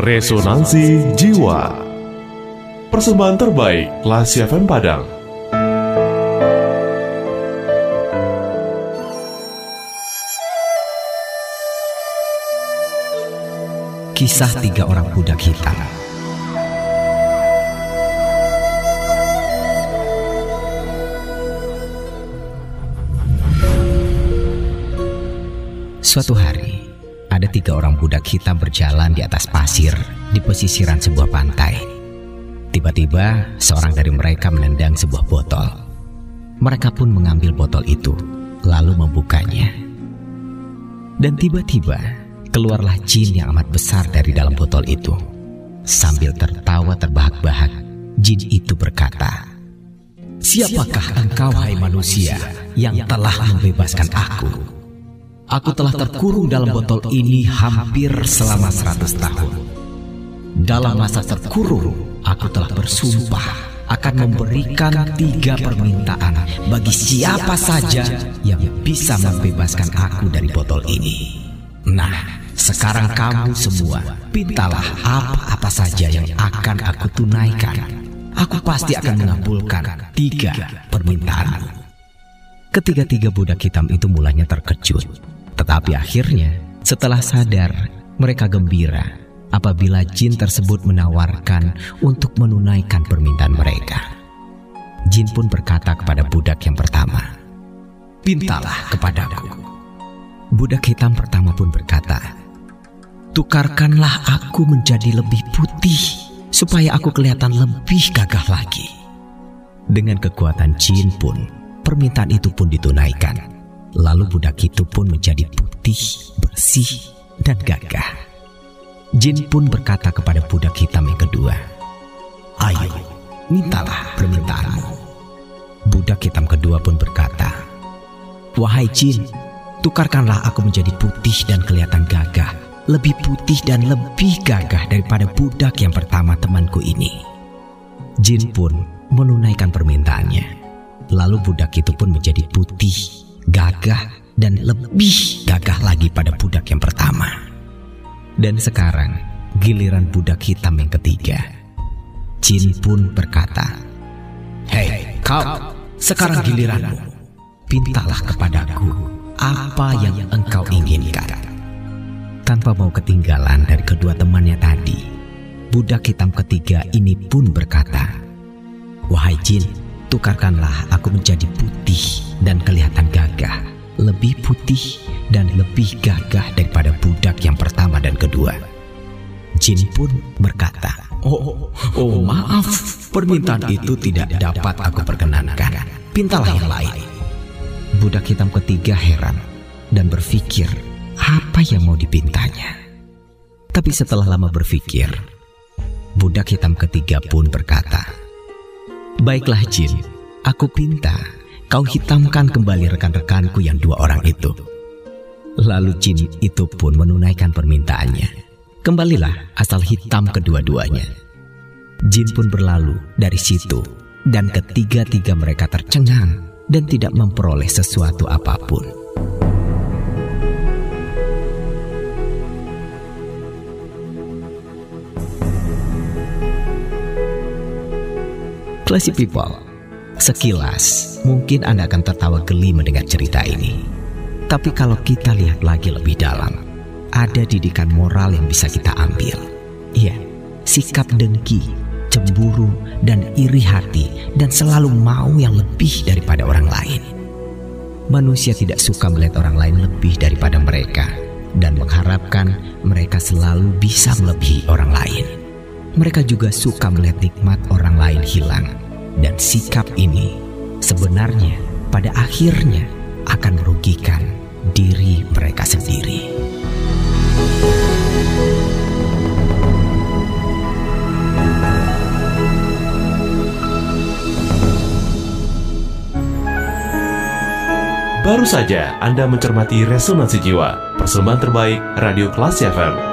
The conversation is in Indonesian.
Resonansi Jiwa. Persembahan terbaik Lasi FM Padang. Kisah tiga orang budak hitam. Suatu hari, ada tiga orang budak hitam berjalan di atas pasir di pesisiran sebuah pantai. Tiba-tiba, seorang dari mereka menendang sebuah botol. Mereka pun mengambil botol itu, lalu membukanya. Dan tiba-tiba, keluarlah jin yang amat besar dari dalam botol itu. Sambil tertawa terbahak-bahak, jin itu berkata, Siapakah engkau, hai manusia, yang telah membebaskan aku? Aku telah terkurung dalam botol ini hampir selama seratus tahun. Dalam masa terkurung, aku telah bersumpah akan memberikan tiga permintaan bagi siapa saja yang bisa membebaskan aku dari botol ini. Nah, sekarang kamu semua, pintalah apa-apa saja yang akan aku tunaikan. Aku pasti akan mengabulkan tiga permintaanmu. Ketiga-tiga budak hitam itu mulanya terkejut tetapi akhirnya, setelah sadar, mereka gembira apabila jin tersebut menawarkan untuk menunaikan permintaan mereka. Jin pun berkata kepada budak yang pertama, "Pintalah kepadaku." Budak hitam pertama pun berkata, "Tukarkanlah aku menjadi lebih putih supaya aku kelihatan lebih gagah lagi." Dengan kekuatan jin pun, permintaan itu pun ditunaikan. Lalu budak itu pun menjadi putih, bersih, dan gagah. Jin pun berkata kepada budak hitam yang kedua, Ayo, mintalah permintaanmu. Budak hitam kedua pun berkata, Wahai Jin, tukarkanlah aku menjadi putih dan kelihatan gagah, lebih putih dan lebih gagah daripada budak yang pertama temanku ini. Jin pun menunaikan permintaannya. Lalu budak itu pun menjadi putih, gagah dan lebih gagah lagi pada budak yang pertama. Dan sekarang giliran budak hitam yang ketiga. Jin pun berkata, Hei kau, sekarang giliranmu. Pintalah kepadaku apa yang engkau inginkan. Tanpa mau ketinggalan dari kedua temannya tadi, budak hitam ketiga ini pun berkata, Wahai Jin, tukarkanlah aku menjadi putih dan kelihatan gagah, lebih putih dan lebih gagah daripada budak yang pertama dan kedua. Jin pun berkata, Oh, oh maaf, permintaan itu tidak dapat aku perkenankan. Pintalah yang lain. Budak hitam ketiga heran dan berpikir apa yang mau dipintanya. Tapi setelah lama berpikir, budak hitam ketiga pun berkata, Baiklah Jin, aku pinta kau hitamkan kembali rekan-rekanku yang dua orang itu. Lalu Jin itu pun menunaikan permintaannya. Kembalilah asal hitam kedua-duanya. Jin pun berlalu dari situ dan ketiga-tiga mereka tercengang dan tidak memperoleh sesuatu apa pun. Classy people, sekilas mungkin Anda akan tertawa geli mendengar cerita ini. Tapi kalau kita lihat lagi lebih dalam, ada didikan moral yang bisa kita ambil. Iya, sikap dengki, cemburu, dan iri hati dan selalu mau yang lebih daripada orang lain. Manusia tidak suka melihat orang lain lebih daripada mereka dan mengharapkan mereka selalu bisa melebihi orang lain. Mereka juga suka melihat nikmat orang lain hilang dan sikap ini sebenarnya pada akhirnya akan merugikan diri mereka sendiri. Baru saja Anda mencermati Resonansi Jiwa, persembahan terbaik Radio Kelas FM